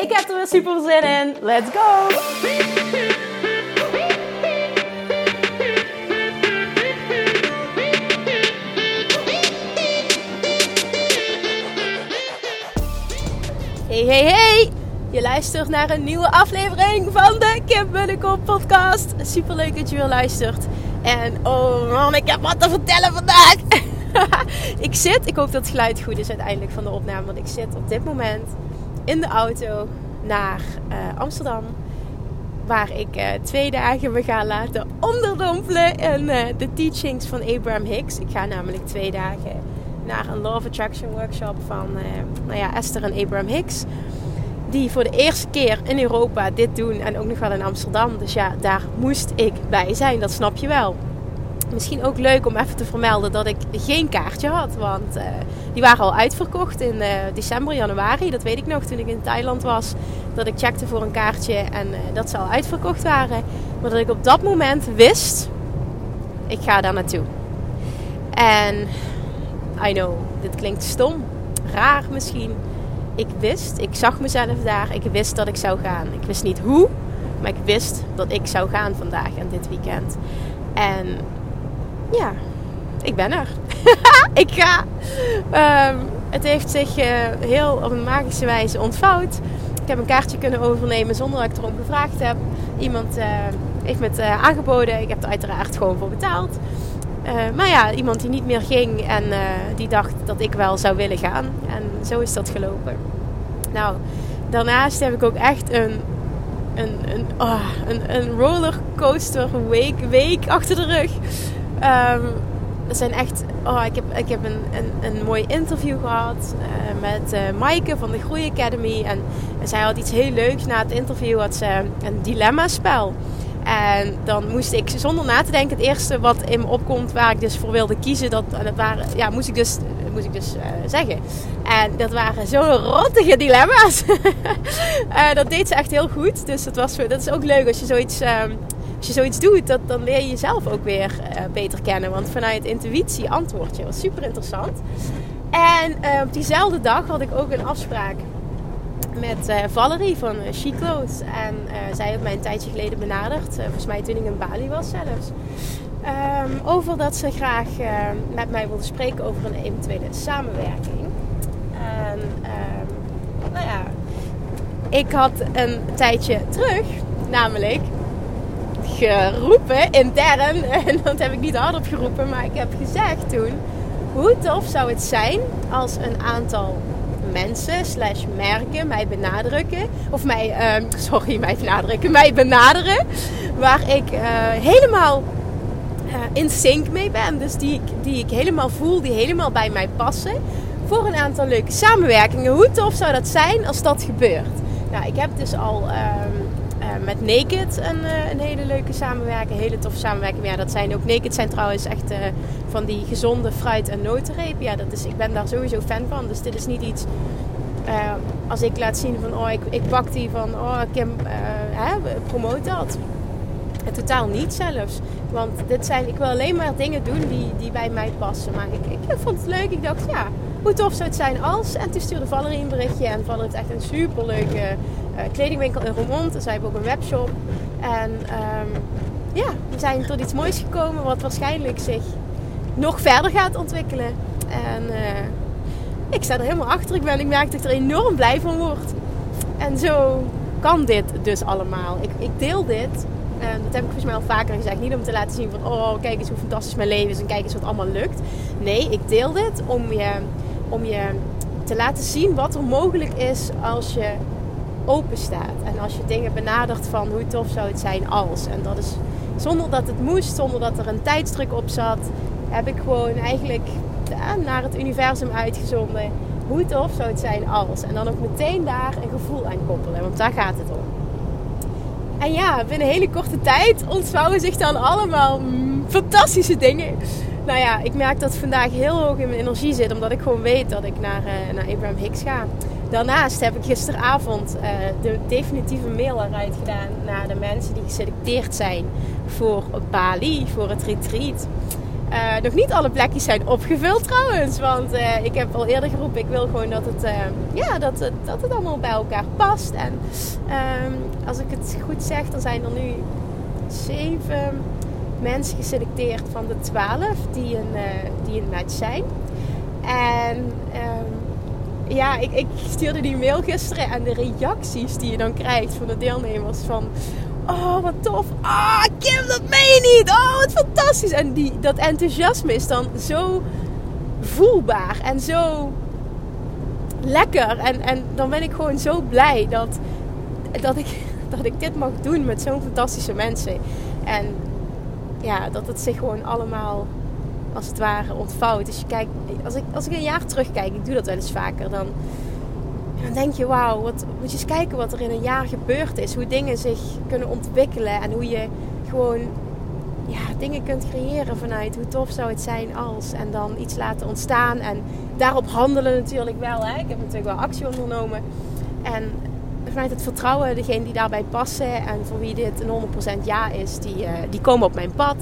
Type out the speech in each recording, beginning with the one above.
Ik heb er weer super zin in. Let's go! Hey, hey, hey! Je luistert naar een nieuwe aflevering van de Kim Bunnekom podcast. Super leuk dat je weer luistert. En oh man, ik heb wat te vertellen vandaag. ik zit, ik hoop dat het geluid goed is uiteindelijk van de opname. Want ik zit op dit moment in de auto naar uh, Amsterdam. Waar ik uh, twee dagen me ga laten onderdompelen in uh, de teachings van Abraham Hicks. Ik ga namelijk twee dagen naar een Law of Attraction workshop van nou ja, Esther en Abraham Hicks die voor de eerste keer in Europa dit doen en ook nog wel in Amsterdam. Dus ja, daar moest ik bij zijn, dat snap je wel. Misschien ook leuk om even te vermelden dat ik geen kaartje had. Want uh, die waren al uitverkocht in uh, december, januari. Dat weet ik nog toen ik in Thailand was. Dat ik checkte voor een kaartje en uh, dat ze al uitverkocht waren. Maar dat ik op dat moment wist, ik ga daar naartoe. En I know, dit klinkt stom, raar misschien ik wist, ik zag mezelf daar. Ik wist dat ik zou gaan. Ik wist niet hoe, maar ik wist dat ik zou gaan vandaag en dit weekend. En ja, ik ben er. ik ga. Um, het heeft zich uh, heel op een magische wijze ontvouwd. Ik heb een kaartje kunnen overnemen zonder dat ik erom gevraagd heb. Iemand uh, heeft me het uh, aangeboden. Ik heb er uiteraard gewoon voor betaald. Maar ja, iemand die niet meer ging en die dacht dat ik wel zou willen gaan. En zo is dat gelopen. Nou, daarnaast heb ik ook echt een, een, een, oh, een, een rollercoaster week, week achter de rug. Um, zijn echt. Oh, ik heb, ik heb een, een, een mooi interview gehad uh, met uh, Maaike van de Groei Academy. En, zij had iets heel leuks na het interview. Had ze een dilemma-spel. En dan moest ik zonder na te denken, het eerste wat in me opkomt waar ik dus voor wilde kiezen, dat, dat waren, ja, moest ik dus, moest ik dus uh, zeggen. En dat waren zo'n rottige dilemma's. dat deed ze echt heel goed. Dus dat, was, dat is ook leuk als je zoiets, uh, als je zoiets doet, dat, dan leer je jezelf ook weer eh, beter kennen. Want vanuit intuïtie antwoord je. Was super interessant. En op diezelfde dag had ik ook een afspraak met uh, Valerie van She. En zij heeft mij een tijdje geleden benaderd. volgens mij toen ik in Bali was zelfs. Um, over dat ze graag met mij wilde spreken over een eventuele samenwerking. En um, nou ja, ik had een tijdje terug, namelijk geroepen intern. En dat heb ik niet hardop geroepen, maar ik heb gezegd toen. Hoe tof zou het zijn als een aantal mensen slash merken mij benadrukken. Of mij, uh, sorry, mij benadrukken. Mij benaderen. Waar ik uh, helemaal uh, in sync mee ben. Dus die, die ik helemaal voel, die helemaal bij mij passen. Voor een aantal leuke samenwerkingen. Hoe tof zou dat zijn als dat gebeurt? Nou, ik heb dus al ehm, met Naked een, een, hele leuke samenwerking. Hele toffe samenwerking. Ja, dat zijn ook Naked zijn trouwens echt van die gezonde fruit- en notenreep. Ja, dat is, ik ben daar sowieso fan van. Dus dit is niet iets... Als ik laat zien van, oh, ik, ik pak die van, oh, Kim, hè, promoot dat. En totaal niet zelfs. Want dit zijn, ik wil alleen maar dingen doen die, die bij mij passen. Maar ik, ik vond het leuk. Ik dacht, ja, hoe tof zou het zijn als. En toen stuurde Valerie een berichtje. En Valerie heeft echt een superleuke uh, kledingwinkel in Roermond. En zij heeft ook een webshop. En um, ja, we zijn tot iets moois gekomen. Wat waarschijnlijk zich nog verder gaat ontwikkelen. En uh, ik sta er helemaal achter. Ik, ben, ik merk dat ik er enorm blij van word. En zo kan dit dus allemaal. Ik, ik deel dit. En dat heb ik volgens mij al vaker gezegd. Niet om te laten zien van... Oh, kijk eens hoe fantastisch mijn leven is. En kijk eens wat allemaal lukt. Nee, ik deel dit om je, om je te laten zien wat er mogelijk is als je open staat. En als je dingen benadert van hoe tof zou het zijn als. En dat is zonder dat het moest. Zonder dat er een tijdsdruk op zat heb ik gewoon eigenlijk naar het universum uitgezonden. Hoe tof zou het zijn als. En dan ook meteen daar een gevoel aan koppelen. Want daar gaat het om. En ja, binnen een hele korte tijd ontvouwen zich dan allemaal fantastische dingen. Nou ja, ik merk dat vandaag heel hoog in mijn energie zit. Omdat ik gewoon weet dat ik naar, uh, naar Abraham Hicks ga. Daarnaast heb ik gisteravond uh, de definitieve mail eruit gedaan naar de mensen die geselecteerd zijn voor Bali, voor het retreat. Uh, nog niet alle plekjes zijn opgevuld trouwens. Want ik heb al eerder geroepen, ik wil gewoon dat het, ja, dat het, dat het allemaal bij elkaar past. En ehm, als ik het goed zeg, dan zijn er nu zeven mensen geselecteerd van de twaalf die een, die een match zijn. En um, ja, ik, ik stuurde die mail gisteren en de reacties die je dan krijgt van de deelnemers van... Oh, wat tof. Ah, Kim, dat meen je niet. Oh, wat fantastisch. En die, dat enthousiasme is dan zo voelbaar en zo lekker. En, en dan ben ik gewoon zo blij dat, dat, ik, dat ik dit mag doen met zo'n fantastische mensen. En ja, dat het zich gewoon allemaal als het ware ontvouwt. Dus je kijkt, als ik, als ik een jaar terugkijk, ik doe dat wel eens vaker, dan, denk je, wauw, wat, moet je eens kijken wat er in een jaar gebeurd is. Hoe dingen zich kunnen ontwikkelen en hoe je gewoon ja, dingen kunt creëren vanuit hoe tof zou het zijn als. En dan iets laten ontstaan en daarop handelen natuurlijk wel. Hè. Ik heb natuurlijk wel actie ondernomen. En vanuit het vertrouwen, degene die daarbij passen en voor wie dit een 100% ja is, die, uh, die komen op mijn pad.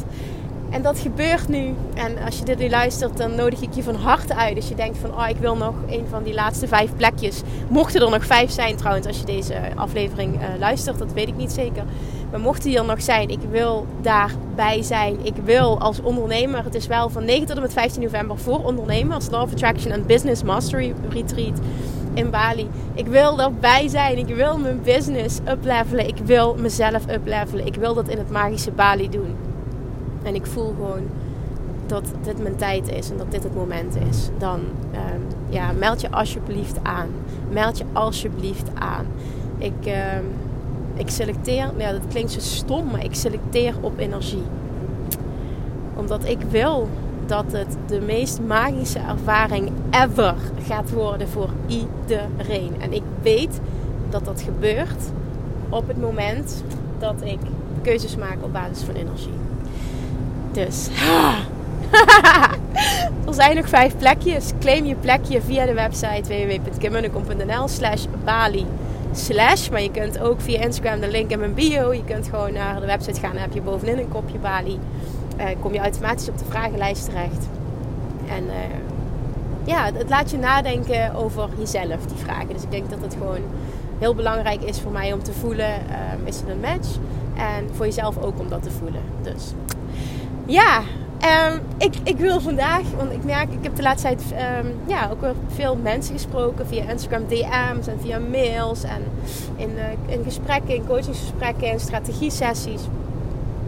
En dat gebeurt nu. En als je dit nu luistert, dan nodig ik je van harte uit. Dus je denkt van, oh, ik wil nog een van die laatste vijf plekjes. Mochten er nog vijf zijn trouwens, als je deze aflevering uh, luistert, dat weet ik niet zeker. Maar mochten die er nog zijn, ik wil daarbij zijn. Ik wil als ondernemer, het is wel van 9 tot en met 15 november voor ondernemers. Law of Attraction en Business Mastery Retreat in Bali. Ik wil erbij zijn. Ik wil mijn business uplevelen. Ik wil mezelf uplevelen. Ik wil dat in het magische Bali doen. En ik voel gewoon dat dit mijn tijd is en dat dit het moment is. Dan um, ja, meld je alsjeblieft aan. Meld je alsjeblieft aan. Ik, um, ik selecteer, ja, dat klinkt zo stom, maar ik selecteer op energie. Omdat ik wil dat het de meest magische ervaring ever gaat worden voor iedereen. En ik weet dat dat gebeurt op het moment dat ik keuzes maak op basis van energie. Dus. er zijn nog vijf plekjes. Claim je plekje via de website www.kimmunnekom.nl slash Bali slash. Maar je kunt ook via Instagram de link in mijn bio. Je kunt gewoon naar de website gaan. Dan heb je bovenin een kopje Bali. Uh, kom je automatisch op de vragenlijst terecht. En uh, ja, het laat je nadenken over jezelf, die vragen. Dus ik denk dat het gewoon heel belangrijk is voor mij om te voelen, um, is het een match? En voor jezelf ook om dat te voelen. Dus ja, um, ik, ik wil vandaag, want ik merk, ik heb de laatste tijd um, ja, ook wel veel mensen gesproken via Instagram DM's en via mails en in, uh, in gesprekken, in coachingsgesprekken en strategie-sessies.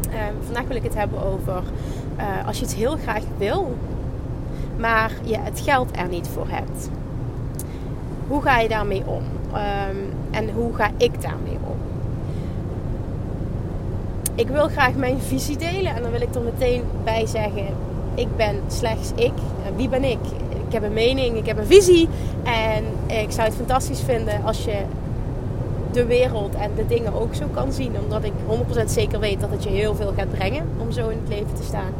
Um, vandaag wil ik het hebben over uh, als je het heel graag wil, maar je het geld er niet voor hebt. Hoe ga je daarmee om? en hoe ga ik daarmee? Ik wil graag mijn visie delen. En dan wil ik er meteen bij zeggen: ik ben slechts ik. Wie ben ik? Ik heb een mening, ik heb een visie. En ik zou het fantastisch vinden als je de wereld en de dingen ook zo kan zien. Omdat ik 100% zeker weet dat het je heel veel gaat brengen om zo in het leven te staan.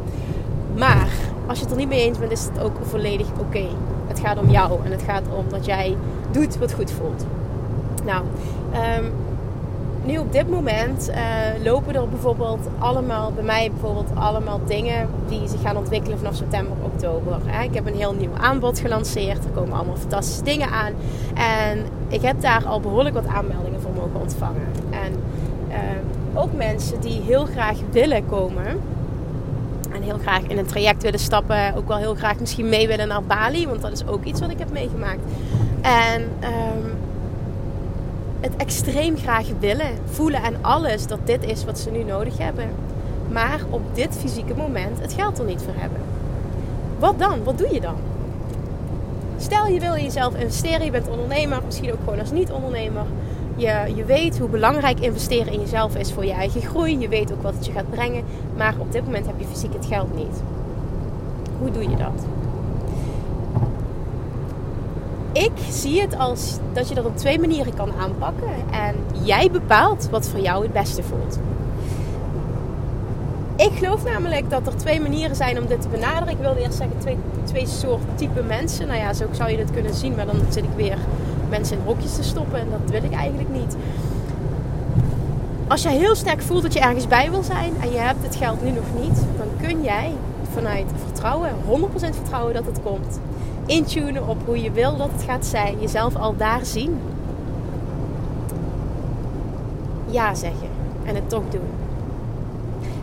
Maar als je het er niet mee eens bent, is het ook volledig oké. Het gaat om jou en het gaat om dat jij doet wat goed voelt. Nou, um, nu op dit moment uh, lopen er bijvoorbeeld allemaal, bij mij bijvoorbeeld allemaal dingen die zich gaan ontwikkelen vanaf september, oktober. Ik heb een heel nieuw aanbod gelanceerd. Er komen allemaal fantastische dingen aan. En ik heb daar al behoorlijk wat aanmeldingen voor mogen ontvangen. En uh, ook mensen die heel graag willen komen. En heel graag in een traject willen stappen. Ook wel heel graag misschien mee willen naar Bali. Want dat is ook iets wat ik heb meegemaakt. En... Um, het extreem graag willen, voelen en alles dat dit is wat ze nu nodig hebben. Maar op dit fysieke moment het geld er niet voor hebben. Wat dan? Wat doe je dan? Stel je wil in jezelf investeren, je bent ondernemer, misschien ook gewoon als niet-ondernemer. Je, je weet hoe belangrijk investeren in jezelf is voor je eigen groei. Je weet ook wat het je gaat brengen. Maar op dit moment heb je fysiek het geld niet. Hoe doe je dat? Ik zie het als dat je dat op twee manieren kan aanpakken. En jij bepaalt wat voor jou het beste voelt. Ik geloof namelijk dat er twee manieren zijn om dit te benaderen. Ik wilde eerst zeggen twee, twee soorten type mensen. Nou ja, zo zou je dit kunnen zien. Maar dan zit ik weer mensen in hokjes te stoppen. En dat wil ik eigenlijk niet. Als jij heel sterk voelt dat je ergens bij wil zijn en je hebt het geld nu nog niet, dan kun jij vanuit vertrouwen, 100% vertrouwen dat het komt, intunen op hoe je wil dat het gaat zijn, jezelf al daar zien. Ja zeggen en het toch doen.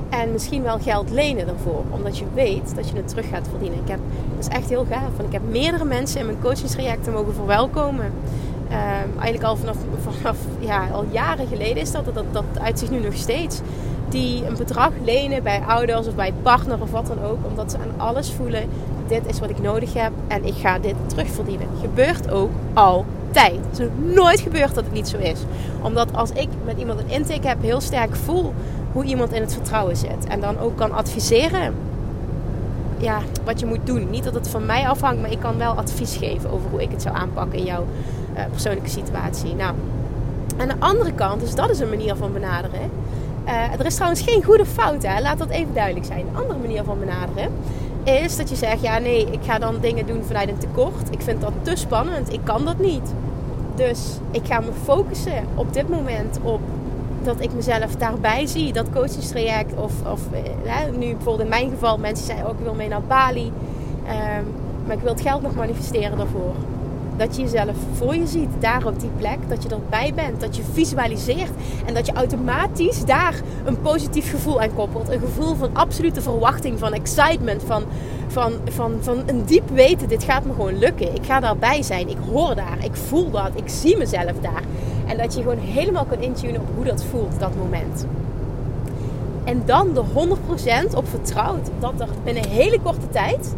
En misschien wel geld lenen daarvoor, omdat je weet dat je het terug gaat verdienen. Ik heb, dat is echt heel gaaf. Want ik heb meerdere mensen in mijn coachingstrajecten mogen verwelkomen. Um, eigenlijk al vanaf, vanaf ja, al jaren geleden is dat, dat, dat uitzicht nu nog steeds. Die een bedrag lenen bij ouders of bij partner of wat dan ook. Omdat ze aan alles voelen, dit is wat ik nodig heb en ik ga dit terugverdienen. Gebeurt ook altijd. Het is nooit gebeurd dat het niet zo is. Omdat als ik met iemand een intake heb, heel sterk voel hoe iemand in het vertrouwen zit. En dan ook kan adviseren ja, wat je moet doen. Niet dat het van mij afhangt, maar ik kan wel advies geven over hoe ik het zou aanpakken in jouw uh, persoonlijke situatie. Nou, aan de andere kant, dus dat is een manier van benaderen. Uh, er is trouwens geen goede fout, hè? laat dat even duidelijk zijn. Een andere manier van benaderen is dat je zegt: ja, nee, ik ga dan dingen doen vanuit een tekort. Ik vind dat te spannend, ik kan dat niet. Dus ik ga me focussen op dit moment op dat ik mezelf daarbij zie. Dat coachingstraject of, of hè, nu bijvoorbeeld in mijn geval, mensen zeiden ook: ik wil mee naar Bali. Um, maar ik wil het geld nog manifesteren daarvoor. Dat je jezelf voor je ziet, daar op die plek. Dat je erbij bent. Dat je visualiseert. En dat je automatisch daar een positief gevoel aan koppelt. Een gevoel van absolute verwachting, van excitement. Van, van, van, van een diep weten, dit gaat me gewoon lukken. Ik ga daarbij zijn. Ik hoor daar. Ik voel dat. Ik zie mezelf daar. En dat je gewoon helemaal kan intunen op hoe dat voelt, dat moment. En dan de 100% op vertrouwt dat er binnen een hele korte tijd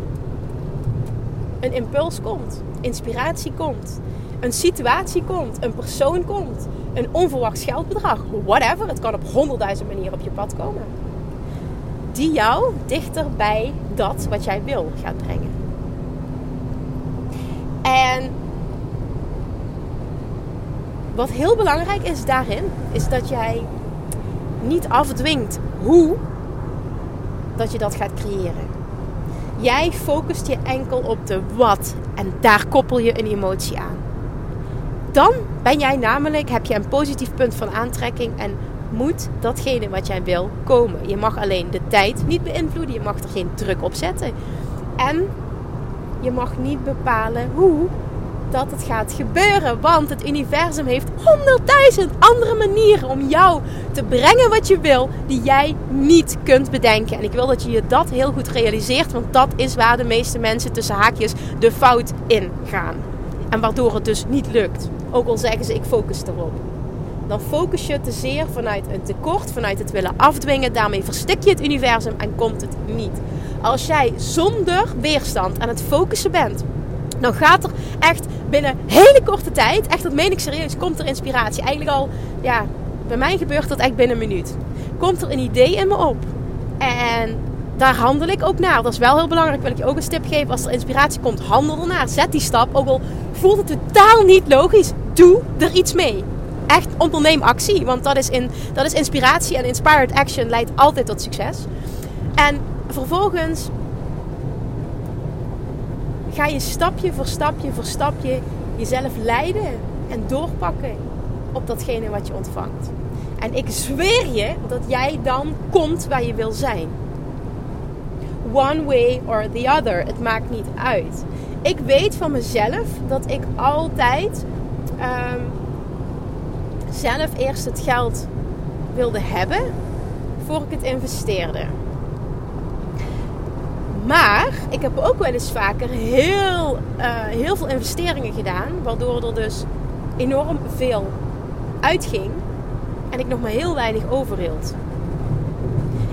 een impuls komt, inspiratie komt, een situatie komt, een persoon komt, een onverwachts geldbedrag, whatever. Het kan op honderdduizend manieren op je pad komen. Die jou dichter bij dat wat jij wil gaat brengen. En wat heel belangrijk is daarin, is dat jij niet afdwingt hoe dat je dat gaat creëren. Jij focust je enkel op de wat en daar koppel je een emotie aan. Dan ben jij namelijk, heb je een positief punt van aantrekking en moet datgene wat jij wil komen. Je mag alleen de tijd niet beïnvloeden, je mag er geen druk op zetten. En je mag niet bepalen hoe dat het gaat gebeuren. Want het universum heeft honderdduizend andere manieren om jou te brengen wat je wil, die jij niet kunt bedenken. En ik wil dat je je dat heel goed realiseert, want dat is waar de meeste mensen tussen haakjes de fout in gaan. En waardoor het dus niet lukt. Ook al zeggen ze ik focus erop. Dan focus je te zeer vanuit een tekort, vanuit het willen afdwingen. Daarmee verstik je het universum en komt het niet. Als jij zonder weerstand aan het focussen bent dan gaat er echt binnen hele korte tijd, echt dat meen ik serieus, komt er inspiratie. Eigenlijk al, ja, bij mij gebeurt dat echt binnen een minuut. Komt er een idee in me op. En daar handel ik ook naar. Dat is wel heel belangrijk. Wil ik je ook een tip geven. Als er inspiratie komt, handel ernaar. Zet die stap. Ook al voelt het totaal niet logisch, doe er iets mee. Echt onderneem actie. Want dat is, in, dat is inspiratie. En inspired action leidt altijd tot succes. En vervolgens ga je stapje voor stapje voor stapje jezelf leiden en doorpakken op datgene wat je ontvangt. En ik zweer je dat jij dan komt waar je wil zijn. One way or the other. Het maakt niet uit. Ik weet van mezelf dat ik altijd um, zelf eerst het geld wilde hebben voor ik het investeerde. Maar ik heb ook wel eens vaker heel, uh, heel veel investeringen gedaan. Waardoor er dus enorm veel uitging. En ik nog maar heel weinig overhield.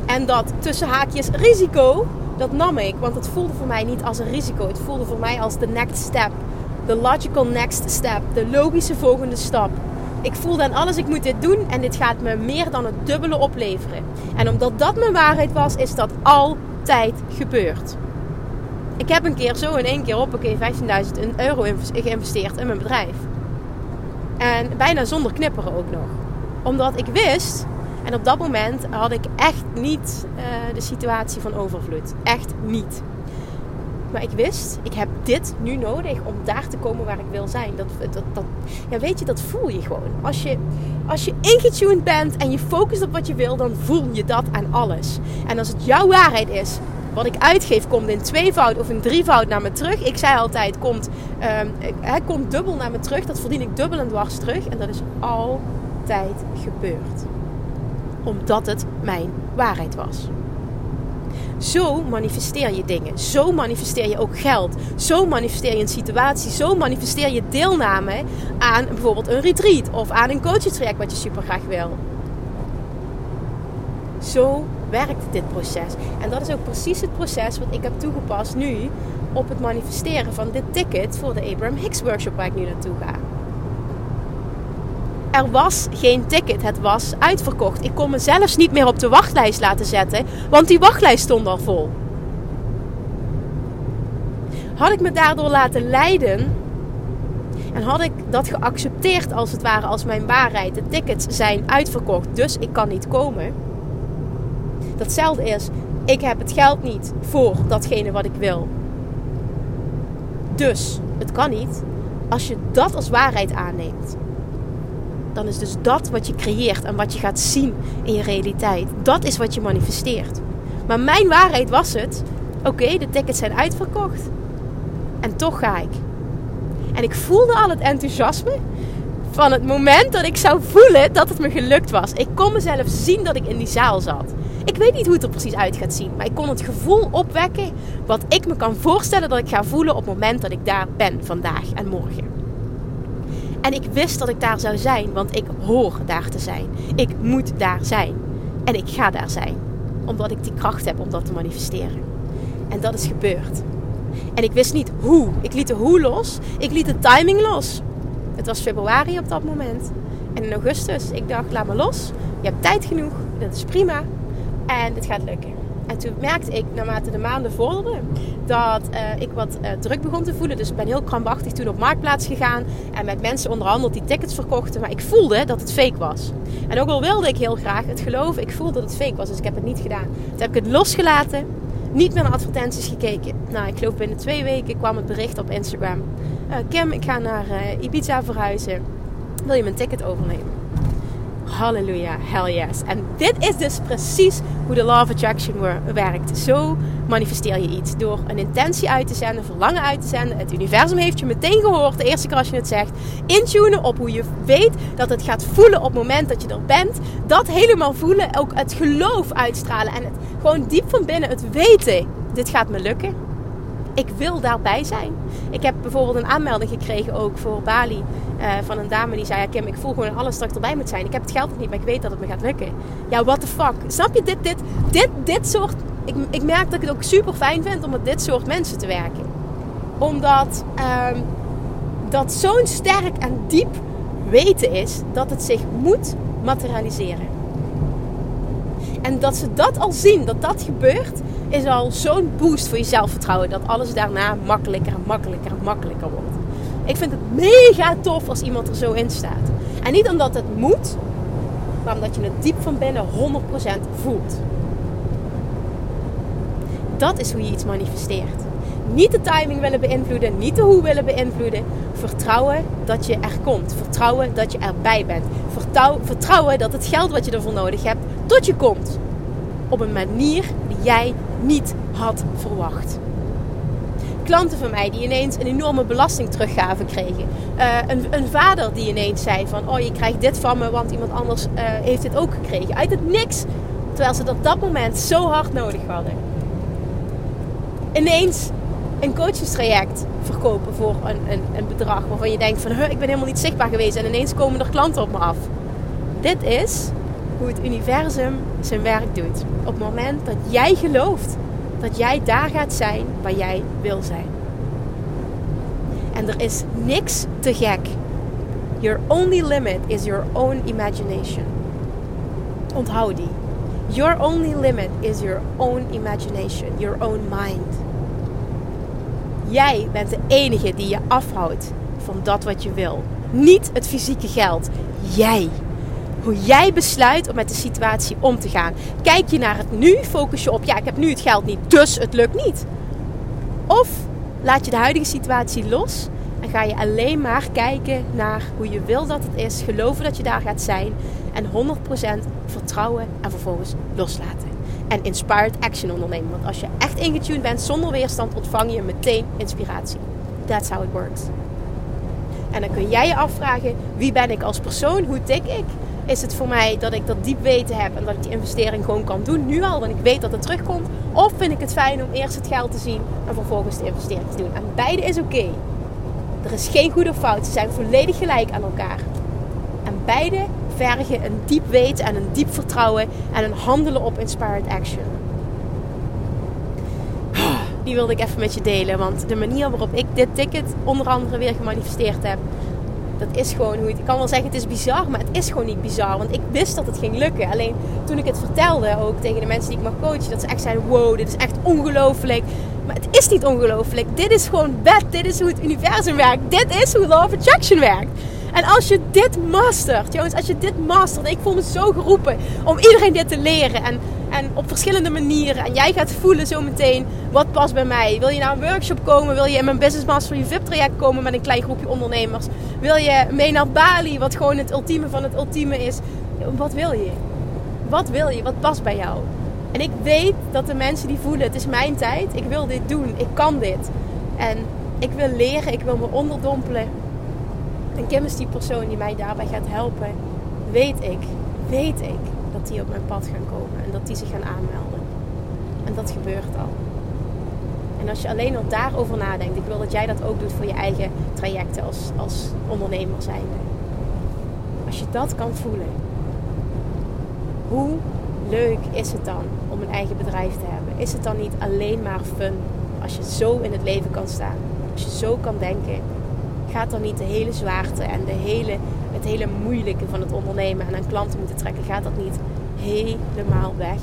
En dat tussen haakjes risico, dat nam ik. Want het voelde voor mij niet als een risico. Het voelde voor mij als de next step. De logical next step. De logische volgende stap. Ik voelde aan alles, ik moet dit doen en dit gaat me meer dan het dubbele opleveren. En omdat dat mijn waarheid was, is dat al tijd gebeurt. Ik heb een keer zo in één keer op keer 15.000 euro geïnvesteerd in mijn bedrijf. En bijna zonder knipperen ook nog. Omdat ik wist, en op dat moment had ik echt niet uh, de situatie van overvloed. Echt niet. Maar ik wist, ik heb dit nu nodig om daar te komen waar ik wil zijn. Dat, dat, dat, ja, weet je, dat voel je gewoon. Als je, als je ingetuned bent en je focust op wat je wil, dan voel je dat aan alles. En als het jouw waarheid is, wat ik uitgeef komt in tweevoud of in drievoud naar me terug. Ik zei altijd, komt, hij komt dubbel naar me terug. Dat verdien ik dubbel en dwars terug. En dat is altijd gebeurd. Omdat het mijn waarheid was. Zo manifesteer je dingen. Zo manifesteer je ook geld. Zo manifesteer je een situatie. Zo manifesteer je deelname aan bijvoorbeeld een retreat of aan een coachingstraject wat je super graag wil. Zo werkt dit proces. En dat is ook precies het proces wat ik heb toegepast nu op het manifesteren van dit ticket voor de Abraham Hicks workshop waar ik nu naartoe ga. Er was geen ticket, het was uitverkocht. Ik kon me zelfs niet meer op de wachtlijst laten zetten, want die wachtlijst stond al vol. Had ik me daardoor laten leiden en had ik dat geaccepteerd als het ware als mijn waarheid, de tickets zijn uitverkocht, dus ik kan niet komen Datzelfde is, ik heb het geld niet voor datgene wat ik wil. Dus het kan niet. Als je dat als waarheid aanneemt, dan is dus dat wat je creëert en wat je gaat zien in je realiteit. Dat is wat je manifesteert. Maar mijn waarheid was het: oké, de tickets zijn uitverkocht. En toch ga ik. En ik voelde al het enthousiasme van het moment dat ik zou voelen dat het me gelukt was. Ik kon mezelf zien dat ik in die zaal zat. Ik weet niet hoe het er precies uit gaat zien. Maar ik kon het gevoel opwekken wat ik me kan voorstellen dat ik ga voelen op het moment dat ik daar ben vandaag en morgen. En ik wist dat ik daar zou zijn, want ik hoor daar te zijn. Ik moet daar zijn. En ik ga daar zijn. Omdat ik die kracht heb om dat te manifesteren. En dat is gebeurd. En ik wist niet hoe. Ik liet de hoe los. Ik liet de timing los. Het was februari op dat moment. En in augustus, ik dacht, laat me los. Je hebt tijd genoeg. Dat is prima. En het gaat lukken. En toen merkte ik, naarmate de maanden vorderden, dat uh, ik wat uh, druk begon te voelen. Dus ik ben heel krampachtig toen op Marktplaats gegaan. En met mensen onderhandeld die tickets verkochten. Maar ik voelde dat het fake was. En ook al wilde ik heel graag het geloven, ik voelde dat het fake was. Dus ik heb het niet gedaan. Toen heb ik het losgelaten. Niet meer naar advertenties gekeken. Nou, ik geloof binnen twee weken kwam het bericht op Instagram. Uh, Kim, ik ga naar Ibiza verhuizen. Wil je mijn ticket overnemen? Halleluja, hell yes. En dit is dus precies hoe de Law of Attraction werkt. Zo manifesteer je iets. Door een intentie uit te zenden, verlangen uit te zenden. Het universum heeft je meteen gehoord, de eerste keer als je het zegt. Intunen op hoe je weet dat het gaat voelen op het moment dat je er bent. Dat helemaal voelen, ook het geloof uitstralen. En het gewoon diep van binnen het weten, dit gaat me lukken ik wil daarbij zijn. Ik heb bijvoorbeeld een aanmelding gekregen ook voor Bali. Uh, van een dame die zei: ja, Kim, ik voel gewoon alles dat ik erbij moet zijn. Ik heb het geld nog niet, maar ik weet dat het me gaat lukken. Ja, what the fuck? Snap je? Dit, dit, dit, dit soort. Ik, ik merk dat ik het ook super fijn vind om met dit soort mensen te werken. Omdat um, dat zo'n sterk en diep weten is dat het zich moet materialiseren. En dat ze dat al zien, dat dat gebeurt, is al zo'n boost voor je zelfvertrouwen. Dat alles daarna makkelijker en makkelijker en makkelijker wordt. Ik vind het mega tof als iemand er zo in staat. En niet omdat het moet, maar omdat je het diep van binnen 100% voelt. Dat is hoe je iets manifesteert. Niet de timing willen beïnvloeden, niet de hoe willen beïnvloeden. Vertrouwen dat je er komt. Vertrouwen dat je erbij bent. Vertrouwen dat het geld wat je ervoor nodig hebt tot je komt. Op een manier die jij niet had verwacht. Klanten van mij die ineens een enorme belastingteruggave kregen. Uh, een, een, vader die ineens zei van... Oh, je krijgt dit van me, want iemand anders uh, heeft dit ook gekregen. Uit het niks. Terwijl ze het op dat moment zo hard nodig hadden. Ineens een coachingstraject verkopen voor een, een, een bedrag waarvan je denkt van... ik ben helemaal niet zichtbaar geweest en ineens komen er klanten op me af. Dit is hoe het universum zijn werk doet. Op het moment dat jij gelooft dat jij daar gaat zijn waar jij wil zijn. En er is niks te gek. Your only limit is your own imagination. Onthoud die. Your only limit is your own imagination, your own mind. Jij bent de enige die je afhoudt van dat wat je wil. Niet het fysieke geld. Jij. Hoe jij besluit om met de situatie om te gaan. Kijk je naar het nu, focus je op, ja, ik heb nu het geld niet, dus het lukt niet. Of laat je de huidige situatie los en ga je alleen maar kijken naar hoe je wil dat het is, geloven dat je daar gaat zijn en 100% vertrouwen en vervolgens loslaten. En inspired action ondernemen. Want als je echt ingetuned bent zonder weerstand, ontvang je meteen inspiratie. That's how it works. En dan kun jij je afvragen: wie ben ik als persoon? Hoe tik ik? Is het voor mij dat ik dat diep weten heb en dat ik die investering gewoon kan doen nu al, want ik weet dat het terugkomt? Of vind ik het fijn om eerst het geld te zien en vervolgens de investering te doen? En beide is oké. Er is geen goed of fout. Ze zijn volledig gelijk aan elkaar. En beide vergen een diep weten en een diep vertrouwen en een handelen op inspired action. Die wilde ik even met je delen, want de manier waarop ik dit ticket onder andere weer gemanifesteerd heb, dat is gewoon hoe het. Ik kan wel zeggen, het is bizar, maar het is gewoon niet bizar. Want ik wist dat het ging lukken. Alleen toen ik het vertelde, ook tegen de mensen die ik mag coachen, dat ze echt zeiden: wow, dit is echt ongelooflijk. Maar het is niet ongelooflijk. Dit is gewoon wet. Dit is hoe het universum werkt. Dit is hoe Law of Attraction werkt. En als je dit mastert, jongens, als je dit mastert, ik voel me zo geroepen om iedereen dit te leren. En, en op verschillende manieren. En jij gaat voelen zometeen wat past bij mij. Wil je naar een workshop komen? Wil je in mijn Business Master je VIP traject komen met een klein groepje ondernemers? Wil je mee naar Bali, wat gewoon het ultieme van het ultieme is? Wat wil je? Wat wil je? Wat past bij jou? En ik weet dat de mensen die voelen, het is mijn tijd, ik wil dit doen, ik kan dit. En ik wil leren, ik wil me onderdompelen. En Kim is die persoon die mij daarbij gaat helpen. Weet ik, weet ik dat die op mijn pad gaan komen en dat die zich gaan aanmelden. En dat gebeurt al. En als je alleen al daarover nadenkt, ik wil dat jij dat ook doet voor je eigen trajecten als, als ondernemer zijnde. Als je dat kan voelen, hoe leuk is het dan om een eigen bedrijf te hebben? Is het dan niet alleen maar fun als je zo in het leven kan staan? Als je zo kan denken, gaat dan niet de hele zwaarte en de hele, het hele moeilijke van het ondernemen en aan klanten moeten trekken, gaat dat niet helemaal weg?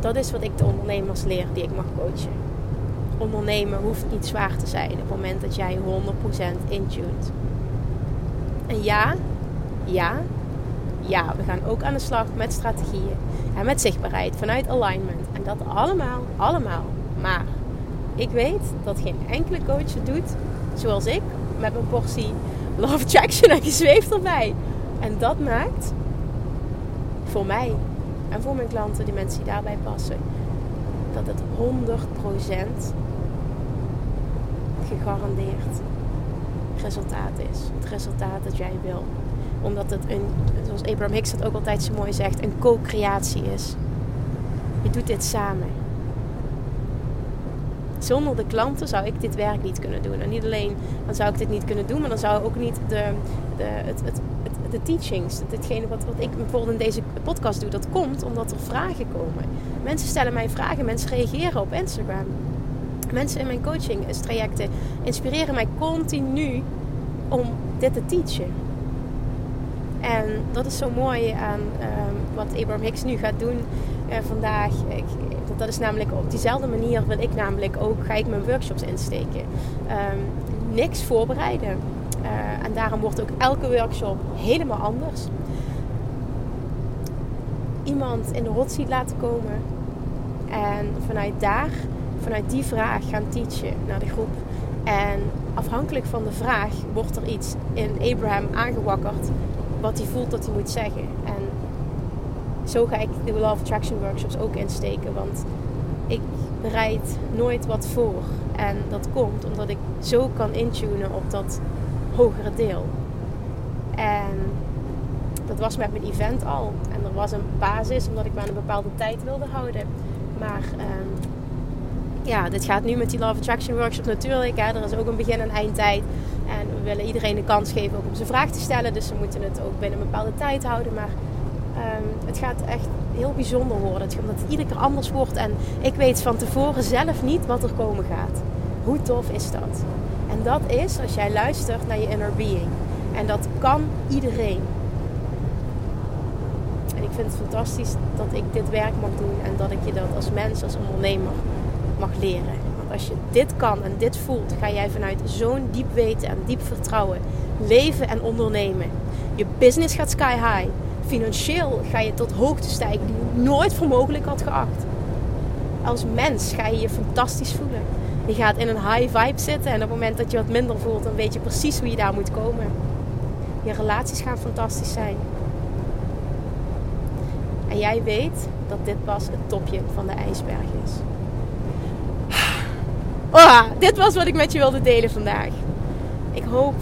Dat is wat ik de ondernemers leer die ik mag coachen. Ondernemen hoeft niet zwaar te zijn op het moment dat jij 100% intuned. En ja, ja, ja, we gaan ook aan de slag met strategieën en met zichtbaarheid vanuit alignment. En dat allemaal, allemaal. Maar ik weet dat geen enkele coach het doet zoals ik, met mijn portie love attraction en gezweefd erbij. En dat maakt voor mij en voor mijn klanten, die mensen die daarbij passen, dat het 100% gegarandeerd resultaat is. Het resultaat dat jij wil omdat het een, zoals Abraham Hicks dat ook altijd zo mooi zegt, een co-creatie is. Je doet dit samen. Zonder de klanten zou ik dit werk niet kunnen doen. En niet alleen dan zou ik dit niet kunnen doen, maar dan zou ook niet de, de, het, het, de teachings, ditgene wat, wat ik bijvoorbeeld in deze podcast doe, dat komt omdat er vragen komen. Mensen stellen mij vragen, mensen reageren op Instagram. Mensen in mijn coaching trajecten inspireren mij continu om dit te teachen. En dat is zo mooi aan um, wat Abraham Hicks nu gaat doen uh, vandaag. Ik, dat is namelijk op diezelfde manier wil ik namelijk ook, ga ik mijn workshops insteken. Um, niks voorbereiden. Uh, en daarom wordt ook elke workshop helemaal anders. Iemand in de hot seat laten komen. En vanuit daar, vanuit die vraag gaan teachen naar de groep. En afhankelijk van de vraag wordt er iets in Abraham aangewakkerd wat hij voelt dat hij moet zeggen. En zo ga ik de Love Attraction workshops ook insteken. Want ik bereid nooit wat voor. En dat komt omdat ik zo kan intunen op dat hogere deel. En dat was met mijn event al. En er was een basis omdat ik me een bepaalde tijd wilde houden. Maar um, ja, dit gaat nu met die Love Attraction workshop natuurlijk. Hè. Er is ook een begin- en eindtijd. En we willen iedereen de kans geven ook om zijn vraag te stellen. Dus ze moeten het ook binnen een bepaalde tijd houden. Maar het gaat echt heel bijzonder worden. Omdat iedere keer anders wordt. En ik weet van tevoren zelf niet wat er komen gaat. Hoe tof is dat? En dat is als jij luistert naar je inner being. En dat kan iedereen. En ik vind het fantastisch dat ik dit werk mag doen. En dat ik je dat als mens, als ondernemer mag leren. Want als je dit kan en dit voelt, ga jij vanuit zo'n diep weten en diep vertrouwen leven en ondernemen. Je business gaat sky high. Financieel ga je tot hoogte stijgen die je nooit voor mogelijk had geacht. Als mens ga je je fantastisch voelen. Je gaat in een high vibe zitten en op het moment dat je wat minder voelt, dan weet je precies hoe je daar moet komen. Je relaties gaan fantastisch zijn. En jij weet dat dit pas het topje van de ijsberg is. Oh, dit was wat ik met je wilde delen vandaag. Ik hoop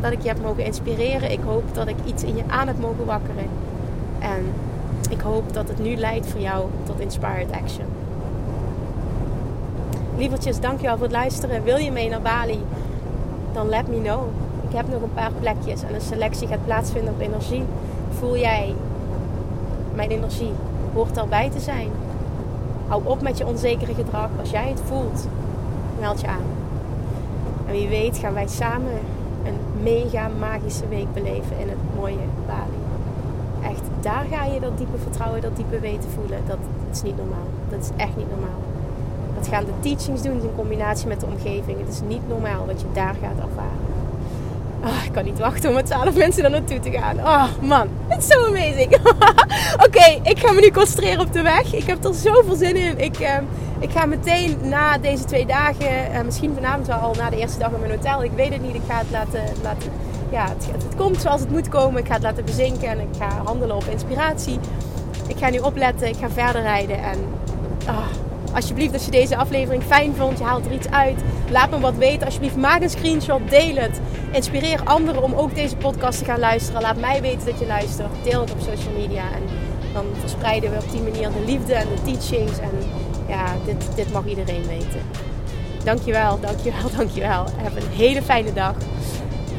dat ik je heb mogen inspireren. Ik hoop dat ik iets in je aan heb mogen wakkeren. En ik hoop dat het nu leidt voor jou tot inspired action. Lievertjes, dankjewel voor het luisteren. Wil je mee naar Bali? Dan let me know. Ik heb nog een paar plekjes en een selectie gaat plaatsvinden op energie. Voel jij mijn energie? Hoort erbij te zijn. Hou op met je onzekere gedrag. Als jij het voelt, meld je aan. En wie weet gaan wij samen een mega magische week beleven in het mooie Bali. Daar ga je dat diepe vertrouwen, dat diepe weten voelen. Dat, is niet normaal. Dat is echt niet normaal. Dat gaan de teachings doen in combinatie met de omgeving. Het is niet normaal wat je daar gaat ervaren. Oh, ik kan niet wachten om met 12 mensen daar naartoe te gaan. Oh man, het is zo amazing. Oké, ik ga me nu concentreren op de weg. Ik heb er zoveel zin in. Ik, uh, ik ga meteen na deze twee dagen, uh, misschien vanavond wel al na de eerste dag in mijn hotel. Ik weet het niet. Ik ga het laten. laten ja, het, het, komt zoals het moet komen. Ik ga het laten bezinken en ik ga handelen op inspiratie. Ik ga nu opletten. Ik ga verder rijden. En oh, alsjeblieft, als je deze aflevering fijn vond, je haalt er iets uit, laat me wat weten. Alsjeblieft, maak een screenshot, deel het. Inspireer anderen om ook deze podcast te gaan luisteren. Laat mij weten dat je luistert. Deel het op social media. En dan verspreiden we op die manier de liefde en de teachings. En ja, dit, dit mag iedereen weten. Dankjewel, dankjewel, dankjewel. Heb een hele fijne dag.